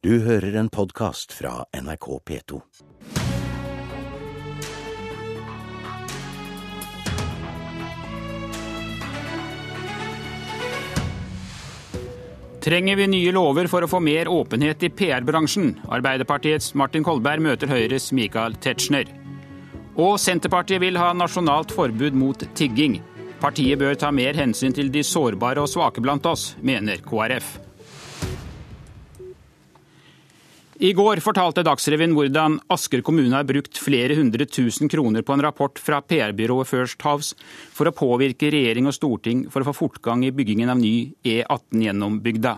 Du hører en podkast fra NRK P2. Trenger vi nye lover for å få mer åpenhet i PR-bransjen? Arbeiderpartiets Martin Kolberg møter Høyres Michael Tetzschner. Og Senterpartiet vil ha nasjonalt forbud mot tigging. Partiet bør ta mer hensyn til de sårbare og svake blant oss, mener KrF. I går fortalte Dagsrevyen hvordan Asker kommune har brukt flere hundre tusen kroner på en rapport fra PR-byrået First House for å påvirke regjering og storting for å få fortgang i byggingen av ny E18 gjennom bygda.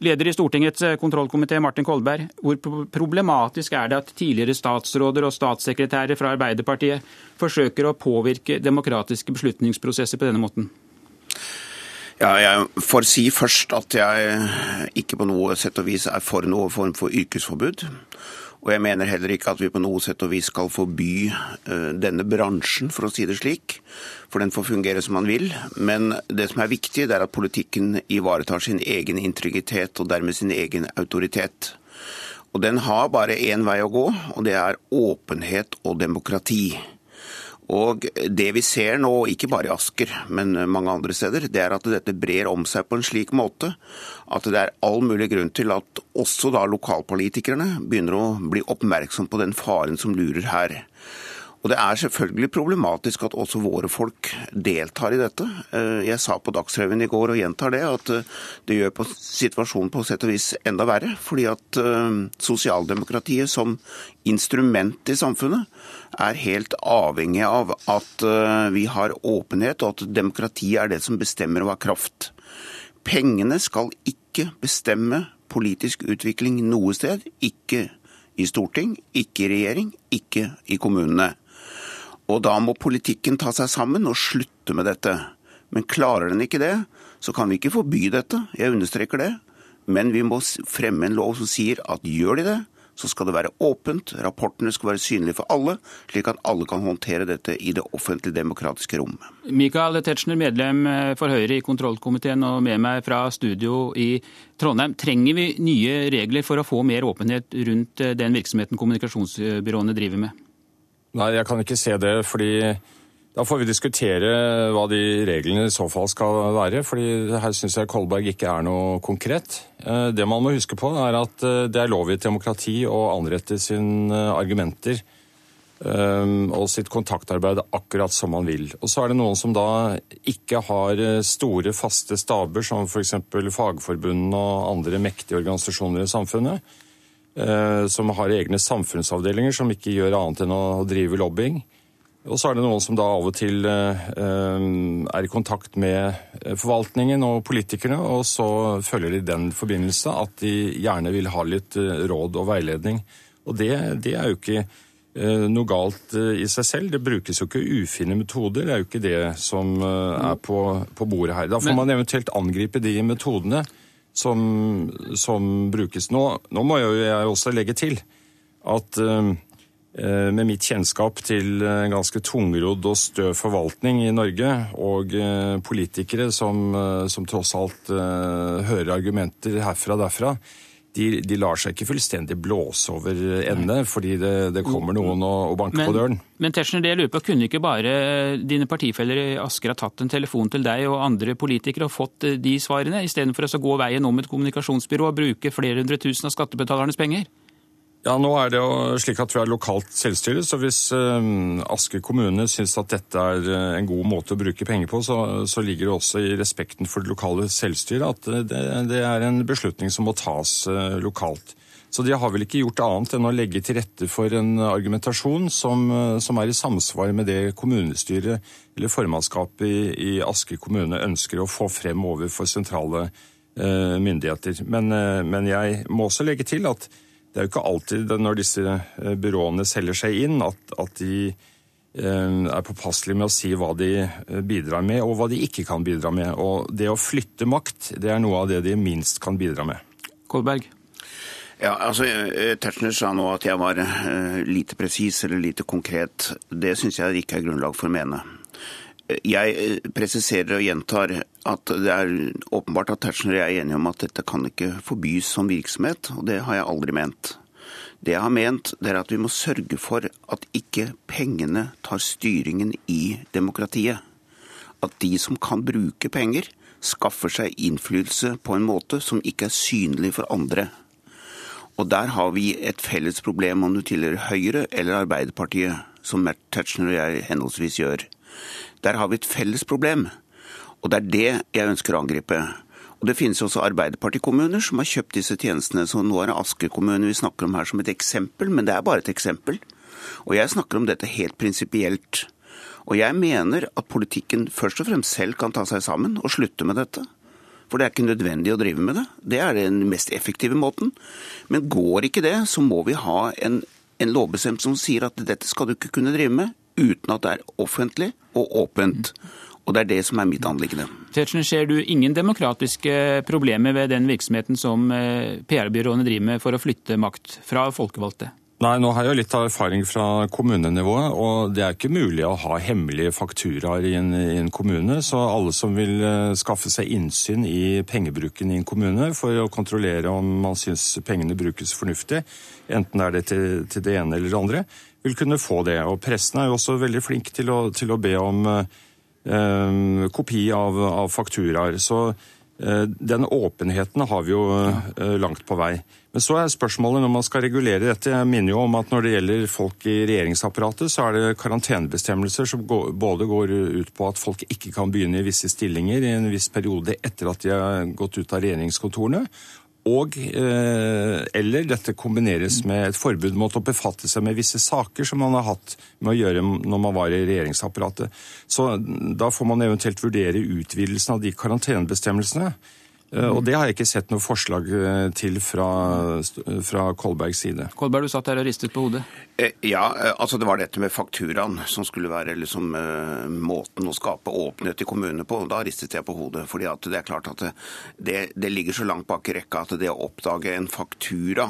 Leder i Stortingets kontrollkomité, Martin Kolberg, hvor problematisk er det at tidligere statsråder og statssekretærer fra Arbeiderpartiet forsøker å påvirke demokratiske beslutningsprosesser på denne måten? Ja, jeg får si først at jeg ikke på noe sett og vis er for noe form for yrkesforbud. Og jeg mener heller ikke at vi på noe sett og vis skal forby uh, denne bransjen, for å si det slik. For den får fungere som man vil. Men det som er viktig, det er at politikken ivaretar sin egen integritet, og dermed sin egen autoritet. Og den har bare én vei å gå, og det er åpenhet og demokrati. Og det vi ser nå, ikke bare i Asker, men mange andre steder, det er at dette brer om seg på en slik måte at det er all mulig grunn til at også da lokalpolitikerne begynner å bli oppmerksom på den faren som lurer her. Og Det er selvfølgelig problematisk at også våre folk deltar i dette. Eh, jeg sa på Dagsrevyen i går, og gjentar det, at eh, det gjør på situasjonen på sett og vis enda verre. Fordi at eh, sosialdemokratiet som instrument i samfunnet er helt avhengig av at vi har åpenhet, og at demokratiet er det som bestemmer og har kraft. Pengene skal ikke bestemme politisk utvikling noe sted. Ikke i storting, ikke i regjering, ikke i kommunene. Og da må politikken ta seg sammen og slutte med dette. Men klarer den ikke det, så kan vi ikke forby dette, jeg understreker det. Men vi må fremme en lov som sier at gjør de det, så skal det være åpent, rapportene skal være synlige for alle, slik at alle kan håndtere dette i det offentlige demokratiske rommet. Michael Tetzschner, medlem for Høyre i kontrollkomiteen og med meg fra studio i Trondheim. Trenger vi nye regler for å få mer åpenhet rundt den virksomheten kommunikasjonsbyråene driver med? Nei, jeg kan ikke se det, fordi da får vi diskutere hva de reglene i så fall skal være. fordi her syns jeg Kolberg ikke er noe konkret. Eh, det man må huske på, er at eh, det er lov i et demokrati å anrette sine argumenter eh, og sitt kontaktarbeid akkurat som man vil. Og så er det noen som da ikke har store, faste staber, som f.eks. Fagforbundene og andre mektige organisasjoner i samfunnet som har egne samfunnsavdelinger som ikke gjør annet enn å drive lobbying. Og så er det noen som da av og til eh, er i kontakt med forvaltningen og politikerne, og så føler de den forbindelse at de gjerne vil ha litt eh, råd og veiledning. Og det, det er jo ikke noe galt i seg selv. Det brukes jo ikke ufine metoder. Det er jo ikke det som er på, på bordet her. Da får man eventuelt angripe de metodene som, som brukes. Nå, nå, må jeg også legge til at eh, med mitt kjennskap til ganske tungrodd og stø forvaltning i Norge, og eh, politikere som, uh, som, tross alt hører argumenter herfra og derfra, de, de, lar seg ikke fullstendig blåse over ende fordi det, det kommer noen og, og banker men, på døren. Men Tetzschner, det jeg lurer på, kunne ikke bare dine partifeller i Asker ha tatt en telefon til deg og andre politikere og fått eh, de svarene, istedenfor å gå veien om et kommunikasjonsbyrå og bruke flere hundre tusen av skattebetalernes penger? Ja, nå er det jo slik at vi har lokalt selvstyre, så hvis uh, Asker kommune syns at dette er uh, en god måte å bruke penger på, så, så, ligger det også i respekten for det lokale selvstyret at det, det er en beslutning som må tas lokalt. Så de har vel ikke gjort annet enn å legge til rette for en argumentasjon som, som er i samsvar med det kommunestyret eller formannskapet i, i Asker kommune ønsker å få frem overfor sentrale myndigheter. Men, men jeg må også legge til at det er jo ikke alltid når disse eh, byråene selger seg inn, at, at de eh, er påpasselige med å si hva de eh, bidrar med, og hva de ikke kan bidra med. Og det å flytte makt, det er noe av det de minst kan bidra med. Kolberg? Ja, altså, Tetzschner sa nå at jeg var lite presis eller lite konkret. Det syns jeg ikke er grunnlag for å mene. Jeg eh, presiserer og gjentar at det er åpenbart at Tetzschner og jeg er enige om at dette kan ikke forbys som virksomhet, og det har jeg aldri ment. Det jeg har ment, det er at vi må sørge for at ikke pengene tar styringen i demokratiet. At de som kan bruke penger, skaffer seg innflytelse på en måte som ikke er synlig for andre. Og der har vi et felles problem om du tilhører Høyre eller Arbeiderpartiet, som Tetzschner og jeg henholdsvis gjør. Der har vi et felles problem, og det er det jeg ønsker å angripe. Og Det finnes også Arbeiderpartikommuner som har kjøpt disse tjenestene. så Nå er det Asker kommune vi snakker om her som et eksempel, men det er bare et eksempel. Og Jeg snakker om dette helt prinsipielt. Og jeg mener at politikken først og fremst selv kan ta seg sammen og slutte med dette. For det er ikke nødvendig å drive med det. Det er den mest effektive måten. Men går ikke det, så må vi ha en, en lovbestemt som sier at dette skal du ikke kunne drive med uten at det er offentlig og åpent. Og det er det som er mitt anliggende. Tetzschner, ser du ingen demokratiske problemer ved den virksomheten som eh, PR-byråene driver med for å flytte makt fra folkevalgte? Nei, nå har jeg litt erfaring fra kommunenivået, og det er ikke mulig å ha hemmelige fakturaer i en, i en kommune. Så alle som vil uh, skaffe seg innsyn i pengebruken i en kommune for å kontrollere om man syns pengene brukes fornuftig, enten er det til, til, det ene eller det andre, vil kunne få det. Og pressen er jo også veldig flink til å, til å be om uh, Eh, kopi av, av fakturaer. Så eh, den åpenheten har vi jo eh, langt på vei. Men så er spørsmålet når man skal regulere dette. Jeg minner jo om at når det gjelder folk i regjeringsapparatet, så er det karantenebestemmelser som både går ut på at folk ikke kan begynne i visse stillinger i en viss periode etter at de har gått ut av regjeringskontorene, og eh, eller dette kombineres med et forbud mot å befatte seg med visse saker som man har hatt med å gjøre når man var i regjeringsapparatet. Så da får man eventuelt vurdere utvidelsen av de karantenebestemmelsene. Eh, og det har jeg ikke sett noe forslag eh, til fra, fra Kolbergs side. Kolberg, du satt der og ristet på hodet. Eh, ja, altså det var dette med fakturaen som skulle være liksom måten å skape åpenhet i kommunene på. Da ristet jeg på hodet. fordi at det er klart at det, det ligger så langt bak i rekka at det å oppdage en faktura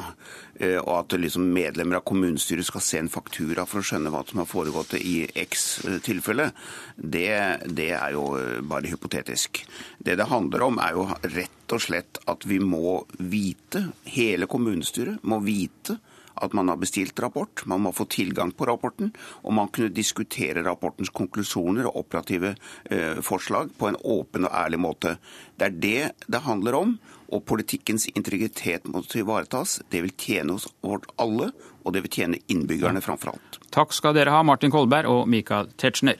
og at liksom medlemmer av kommunestyret skal se en faktura for å skjønne hva som har foregått i X eh, tilfelle, det, det er jo eh, bare hypotetisk. Det det handler om, er jo rett og slett at vi må vite, hele kommunestyret må vite, at man har bestilt rapport, man må få tilgang på rapporten, og man kunne diskutere rapportens konklusjoner og operative eh, forslag på en åpen og ærlig måte. Det er det det handler om og politikkens integritet må ivaretas. Det vil tjene oss vårt alle, og det vil tjene innbyggerne framfor alt. Takk skal dere ha, Martin Kolberg og Michael Tetzschner.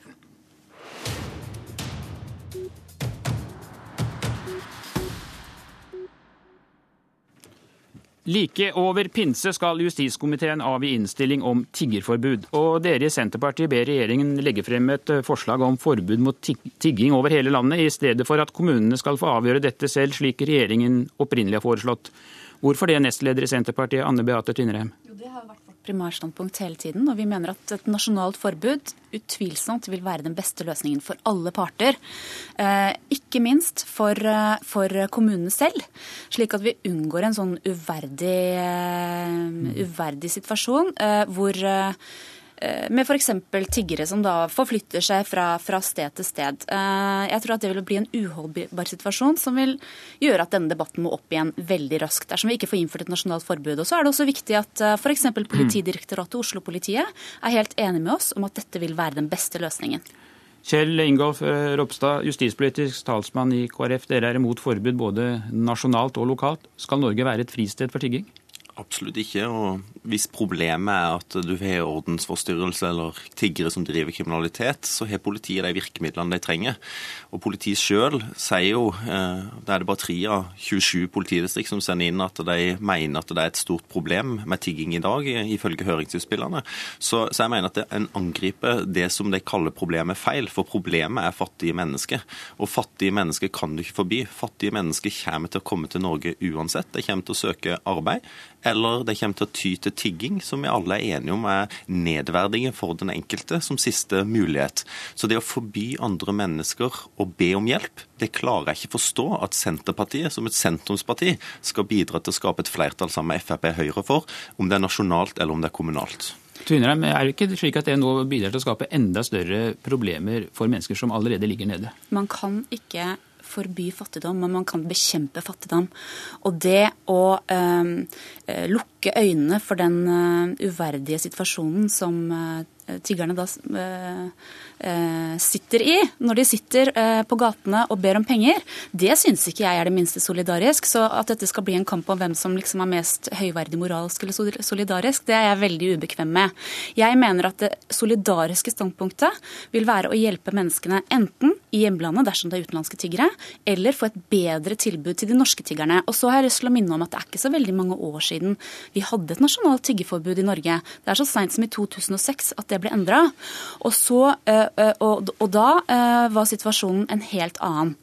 Like over pinse skal justiskomiteen avgi innstilling om tiggerforbud. Og dere i Senterpartiet ber regjeringen legge frem et eh, forslag om forbud mot tigging over hele landet, i stedet for at kommunene skal få avgjøre dette selv, slik regjeringen opprinnelig har foreslått. Hvorfor det, nestleder i Senterpartiet, Anne Beate Tvinnereim? Jo, det har vært primærstandpunkt hele tiden. Og vi mener at et nasjonalt forbud utvilsomt vil være den beste løsningen for alle parter. Eh, ikke minst for, eh, for, kommunene selv, slik at vi unngår en sånn uverdig, uh, uverdig situasjon hvor Eh, med f.eks. tiggere som da forflytter seg fra, fra, sted til sted. Eh, jeg tror at det vil bli en uholdbar situasjon som vil gjøre at denne debatten må opp igjen veldig raskt dersom vi ikke får innført et nasjonalt forbud. Og så er det også viktig at eh, f.eks. Politidirektoratet og Oslo-politiet er helt enig med oss om at dette vil være den beste løsningen. Kjell Ingolf Ropstad, justispolitisk talsmann i KrF. Dere er imot forbud både nasjonalt og lokalt. Skal Norge være et fristed for tigging? Absolutt ikke. og Hvis problemet er at du har ordensforstyrrelse eller tiggere som driver kriminalitet, så har politiet de virkemidlene de trenger. Og Politiet selv sier jo, eh, det er det bare tre av 27 politidistrikt som sender inn at de mener at det er et stort problem med tigging i dag, ifølge høringsutspillene. Så, så jeg mener at en angriper det som de kaller problemet feil, for problemet er fattige mennesker. Og fattige mennesker kan du ikke forby. Fattige mennesker kommer til å komme til Norge uansett. De kommer til å søke arbeid eller det kommer til å ty til tigging, som vi alle er enige om er nedverdigende for den enkelte som siste mulighet. Så det å forby andre mennesker å be om hjelp, det klarer jeg ikke forstå at Senterpartiet som et sentrumsparti skal bidra til å skape et flertall sammen med Frp Høyre for, om det er nasjonalt eller om det er kommunalt. Tvinnerheim, er det ikke slik at det nå bidrar til å skape enda større problemer for mennesker som allerede ligger nede? Man kan ikke forby fattigdom, men man kan bekjempe fattigdom. Og det å øh, lukke øynene for den øh, uverdige situasjonen som øh, tiggerne da Eh, sitter i når de sitter eh, på gatene og ber om penger, det syns ikke jeg er det minste solidarisk. Så at dette skal bli en kamp om hvem som liksom er mest høyverdig moralsk eller solidarisk, det er jeg veldig ubekvem med. Jeg mener at det solidariske standpunktet vil være å hjelpe menneskene enten i hjemlandet dersom det er utenlandske tiggere, eller få et bedre tilbud til de norske tiggerne. Og så har jeg lyst til å minne om at det er ikke så veldig mange år siden vi hadde et nasjonalt tiggeforbud i Norge. Det er så seint som i 2006 at det ble endra. Og uh, Eh, og, og da eh, var situasjonen en helt annen.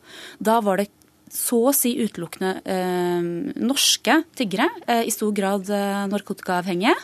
Da var det så å si utelukkende eh, norske tiggere, eh, i stor grad eh, narkotikaavhengige.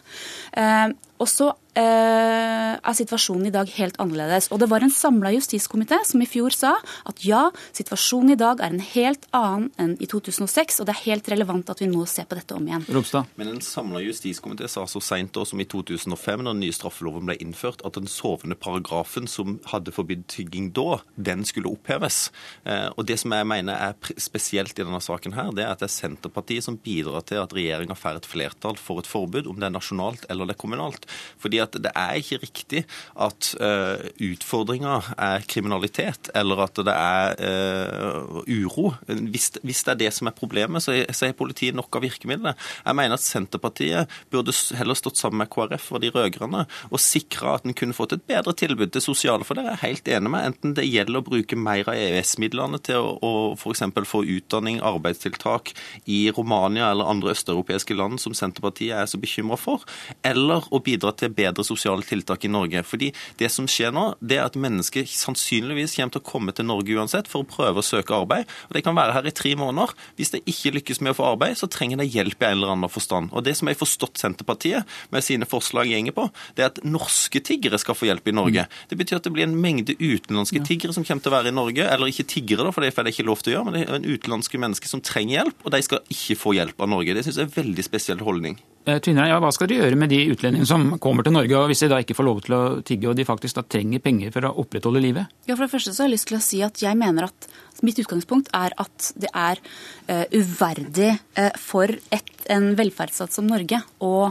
Og så eh, er situasjonen i dag helt annerledes. Og det var en samla justiskomité som i fjor sa at ja, situasjonen i dag er en helt annen enn i 2006, og det er helt relevant at vi nå ser på dette om igjen. Ropstad. Men en samla justiskomité sa så seint som i 2005, når den nye straffeloven ble innført, at den sovende paragrafen som hadde forbudt tygging da, den skulle oppheves. Eh, og det som jeg mener er spesielt i denne saken her, det er at det er Senterpartiet som bidrar til at regjeringa får et flertall for et forbud, om det er nasjonalt eller det er kommunalt. Fordi at det er ikke riktig at uh, utfordringa er kriminalitet, eller at det er uh, uro. Hvis, hvis, det er det som er problemet, så, har politiet nok av virkemidler. Jeg mener at Senterpartiet burde heller stått sammen med KrF og de rød-grønne og sikra at en kunne fått et bedre tilbud til sosiale, for det er jeg helt enig med. Enten det gjelder å bruke mer av EØS-midlene til å, å f.eks. få utdanning, arbeidstiltak i Romania eller andre østeuropeiske land som Senterpartiet er så bekymra for, eller å bidra til bedre sosiale tiltak i Norge. Fordi det som skjer nå, det er at mennesker sannsynligvis kommer til å komme til Norge uansett for å prøve å søke arbeid. Og De kan være her i tre måneder. Hvis de ikke lykkes med å få arbeid, så trenger de hjelp i en eller annen forstand. Og Det som jeg har forstått Senterpartiet med sine forslag gjenger på, det er at norske tiggere skal få hjelp i Norge. Mm. Det betyr at det blir en mengde utenlandske tiggere som kommer til å være i Norge. Eller ikke tiggere, da, for det får de ikke lov til å gjøre, men det er en utenlandske mennesker som trenger hjelp, og de skal ikke få hjelp av Norge. Det syns jeg er en veldig spesiell holdning. Eh, ja, hva skal dere gjøre med de utlendingene som kommer til Norge, og hvis de da ikke får lov til å tigge, og de faktisk da trenger penger for å opprettholde livet? Ja, For det første så har jeg lyst til å si at jeg mener at mitt utgangspunkt er at det er uh, uverdig uh, for et, en velferdsstat som Norge å,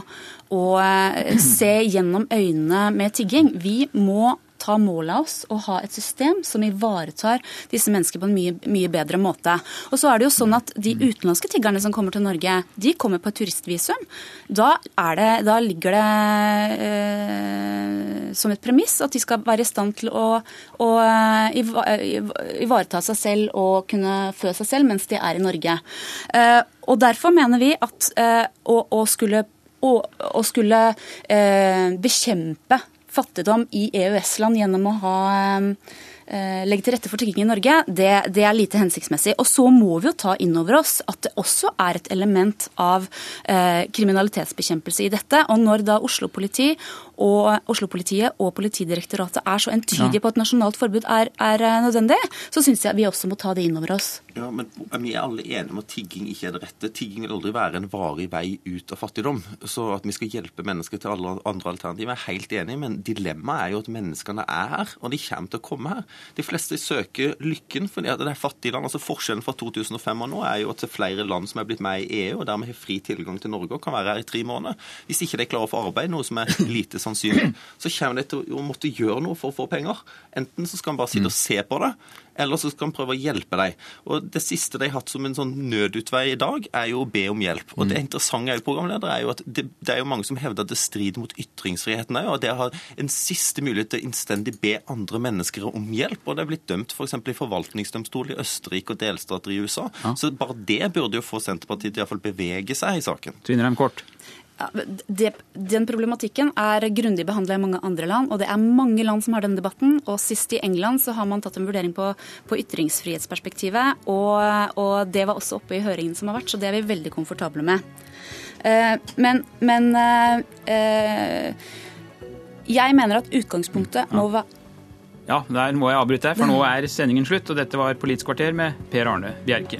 å uh, se gjennom øynene med tigging. Vi må ta mål av oss og ha et system som ivaretar disse menneskene på en mye, mye, bedre måte. Og så er det jo sånn at De utenlandske tiggerne som kommer til Norge, de kommer på et turistvisum. Da, det, da ligger det eh, som et premiss at de skal være i stand til å, å ivareta seg selv og kunne fø seg selv mens de er i Norge. Eh, og Derfor mener vi at eh, å, å skulle å, å skulle eh, bekjempe fattigdom i EØS-land gjennom å ha Eh, legge til rette for tigging i Norge, det, det, er lite hensiktsmessig. Og så må vi jo ta inn over oss at det også er et element av eh, kriminalitetsbekjempelse i dette. Og når da Oslo-politi og Oslo-politiet og Politidirektoratet er så entydige ja. på at nasjonalt forbud er, er eh, nødvendig, så syns jeg vi også må ta det inn over oss. Ja, men Vi er alle enige om at tigging ikke er det rette. Tigging vil aldri være en varig vei ut av fattigdom. Så at vi skal hjelpe mennesker til alle andre alternativer, er helt enig men dilemmaet er jo at menneskene er her, og de kommer til å komme her. De fleste søker lykken fordi at det er fattige land. Altså Forskjellen fra 2005 og nå er jo at det er flere land som er blitt med i EU, og dermed har fri tilgang til Norge og kan være her i tre måneder. Hvis ikke de klarer å få arbeid, noe som er lite sannsynlig, så kommer de til å måtte gjøre noe for å få penger. Enten så skal han bare sitte og se på det, eller så skal han prøve å hjelpe dem. Og Det siste de har hatt som en sånn nødutvei i dag, er jo å be om hjelp. Og Det interessante er programleder, er jo at det, det, er jo mange som hevder at det strider mot ytringsfriheten òg. Og det har en siste mulighet til å innstendig be andre mennesker om hjelp. Og det er blitt dømt f.eks. For i forvaltningsdomstol i Østerrike og delstater i USA. Ja. Så bare det burde jo få Senterpartiet til iallfall bevege seg i saken. Tvinnerheim kort. Det, den problematikken er grundig behandla i mange andre land, og det er mange land som har denne debatten. og Sist i England så har man tatt en vurdering på, på ytringsfrihetsperspektivet, og, og, det var også oppe i høringen som har vært, så det er vi veldig komfortable med. Uh, men, men uh, jeg mener at utgangspunktet må være ja, der må jeg avbryte, for nå er sendingen slutt. Og dette var Politisk kvarter med Per Arne Bjerke.